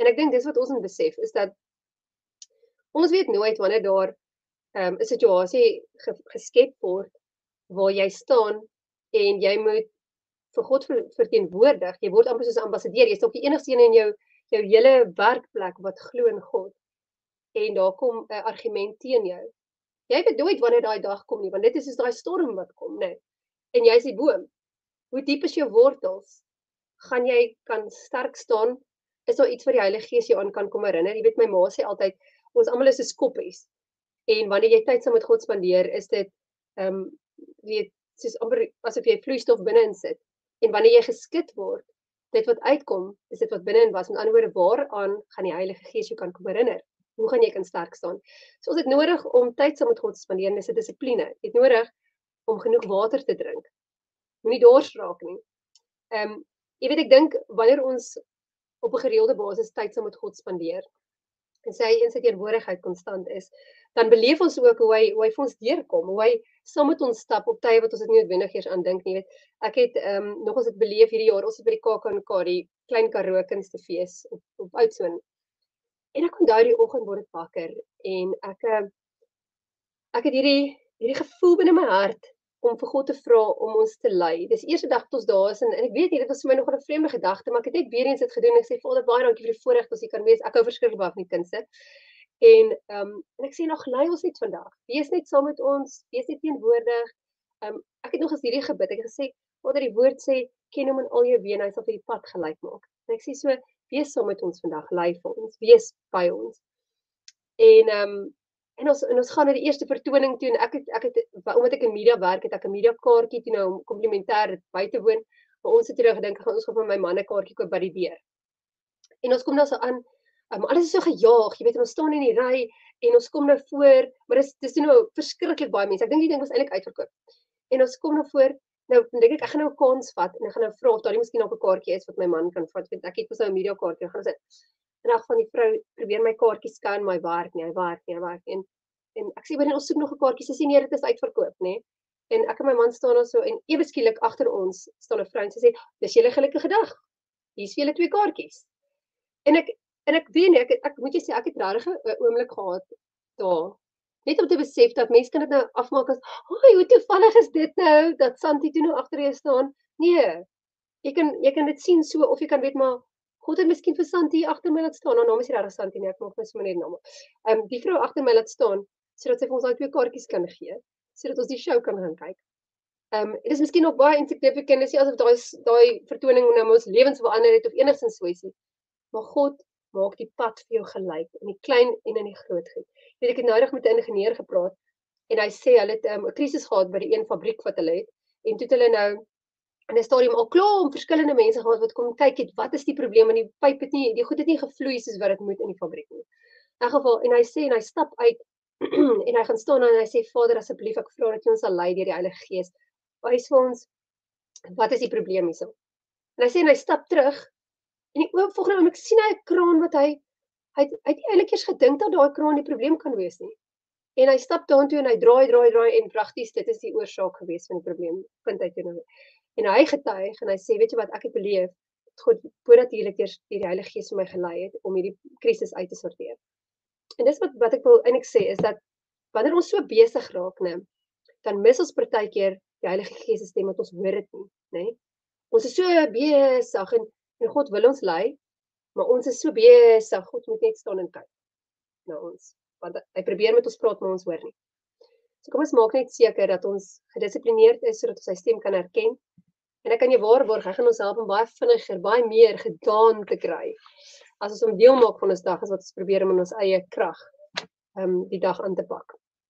En ek dink dis wat ons moet besef is dat ons weet nooit wanneer daar ehm, 'n um, situasie ge, geskep word waar jy staan en jy moet vir God ver, verteenwoordig. Jy word amper soos 'n ambassadeur. Jy's ook die enigste een in jou jou hele werkplek wat glo in God. En daar kom 'n argument teen jou. Jy weet nooit wanneer daai dag kom nie, want dit is soos daai storm wat kom, né? Nee. En jy's die boom. Hoe diep is jou wortels? Gaan jy kan sterk staan? Is daar iets wat die Heilige Gees jou aan kan kom herinner? Jy weet my ma sê altyd ons almal is soos koppies. En wanneer jy tyd saam met God spandeer, is dit ehm um, weet soos amper asof jy vloeistof binne in sit. En wanneer jy geskit word, dit wat uitkom, is dit wat binne in was. Met ander woorde, waaraan gaan die Heilige Gees jou kan kom herinner? Hoe gaan jy kan sterk staan? So ons het nodig om tyd saam met God te spandeer, dis 'n dissipline. Jy het nodig om genoeg water te drink. Moenie dors raak nie. Ehm um, jy weet ek dink wanneer ons op 'n gereelde basis tyd saam met God spandeer en sy in sy teenwoordigheid konstant is, dan beleef ons ook hoe hy hoe hy vir ons deurkom, hoe hy saam met ons stap op tye wat ons dit nie noodwendig eers aan dink nie. Jy weet, ek het ehm um, nog ons het beleef hierdie jaar, ons het by die KAK die klein Karoo kunstefees op op Oudtshoorn. En ek onthou die oggend word ek wakker en ek ehm, ek het hierdie hierdie gevoel binne my hart om vir God te vra om ons te lei. Dis eerste dag tot ons daar is en, en ek weet nie dit was vir my nog 'n vreemde gedagte, maar ek het net weer eens dit gedoen. Ek sê Vader, baie dankie vir die voorreg dat jy kan wees. Ek hou verskriklik baie van die kindse. En ehm um, en ek sê nog lei ons net vandag. Wees net saam met ons, wees net teenwoordig. Ehm um, ek het nog as hierdie gebid. Ek het gesê Vader, die woord sê ken hom in al jou weë en hy sal vir die pad gelyk maak. En ek sê so wees saam met ons vandag, lei vir ons, wees by ons. En ehm um, en ons en ons gaan na die eerste vertoning toe en ek het ek het omdat ek in media werk het ek 'n media kaartjie toe nou om komplementêr by te woon. Maar ons het terug gedink gaan ons gaan vir my man 'n kaartjie koop by die deur. En ons kom dan so aan um, alles is so gejaag, jy weet ons staan in die ry en ons kom nou voor, maar dis dis nou verskriklik baie mense. Ek dink die ding was eintlik uitverkoop. En ons kom nou voor, nou dink ek ek gaan nou 'n kans vat en ek gaan nou vra of daar nie miskien nog 'n kaartjie is wat my man kan vat want ek het mos nou 'n media kaartjie gaan sê. En dan van die vrou probeer my kaartjie scan, my werk nie, hy werk nie, hy werk nie. En en ek sê wanneer ons soek nog 'n kaartjie, sy sê nee, dit is uitverkoop, nê. En ek en my man staan daar so en ewe skielik agter ons staan 'n vrou en sy sê dis julle gelukkige dag. Hier's vir julle twee kaartjies. En ek En ek weet nie, ek ek moet jy sê ek het regtig 'n oomblik gehad daar. Net om te besef dat mense kan dit nou afmaak as, "Ag, hoe toevallig is dit nou dat Santi toe nou agter jou staan." Nee. Jy kan jy kan dit sien so of jy kan weet maar God het miskien vir Santi agter my laat staan. Haar naam is regtig Santi nie, ek mag net sommer net naam. Ehm um, die vrou agter my laat staan sodat sy vir ons daai twee kaartjies kan gee, sodat ons die show kan gaan kyk. Ehm um, dit is miskien nog baie insignificant, dis nie asof daai daai vertoning nou ons lewens verander het of enigsins so ietsie. Maar God maak die pad vir jou gelyk in die klein en in die groot goed. Weet ek het noudig met 'n ingenieur gepraat en hy sê hulle het ehm, 'n um, krisis gehad by die een fabriek wat hulle het en toe het hulle nou in 'n stadium al klaar om verskillende mense gehad wat kom kyk het wat is die probleem met die pyp het nie die goed het nie gevloei soos wat dit moet in die fabriek nie. In elk geval en hy sê en hy stap uit en hy gaan staan en hy sê Vader asseblief ek vra dat U ons sal lei deur die Heilige Gees. Wys vir ons wat is die probleem hierso. En hy sê en hy stap terug En die oop volgende oomblik sien hy 'n kraan wat hy hy hy het eintlik eers gedink dat daai kraan die probleem kan wees nie. En hy stap daartoe en hy draai draai draai en pragties dit is die oorsaak gewees van die probleem. Punt uit en en hy getuig en hy sê weet jy wat ek het beleef God voordatielik eers die Heilige Gees vir my gelei het om hierdie krisis uit te sorteer. En dis wat wat ek wil eintlik sê is dat wanneer ons so besig raak, né, dan mis ons partykeer die Heilige Gees se stem wat ons hoor dit nie, né? Ons is so besig en En God wil ons lei, maar ons is so besig, God moet net staan en kyk na ons. Want hy probeer met ons praat, maar ons hoor nie. So kom ons maak net seker dat ons gedissiplineerd is sodat ons sy stem kan herken. En ek kan jou waarborg, hy gaan ons help om baie vinniger, baie meer gedaan te kry. As ons om deel maak van ons dag as wat ons probeer om in ons eie krag um die dag aan te pak.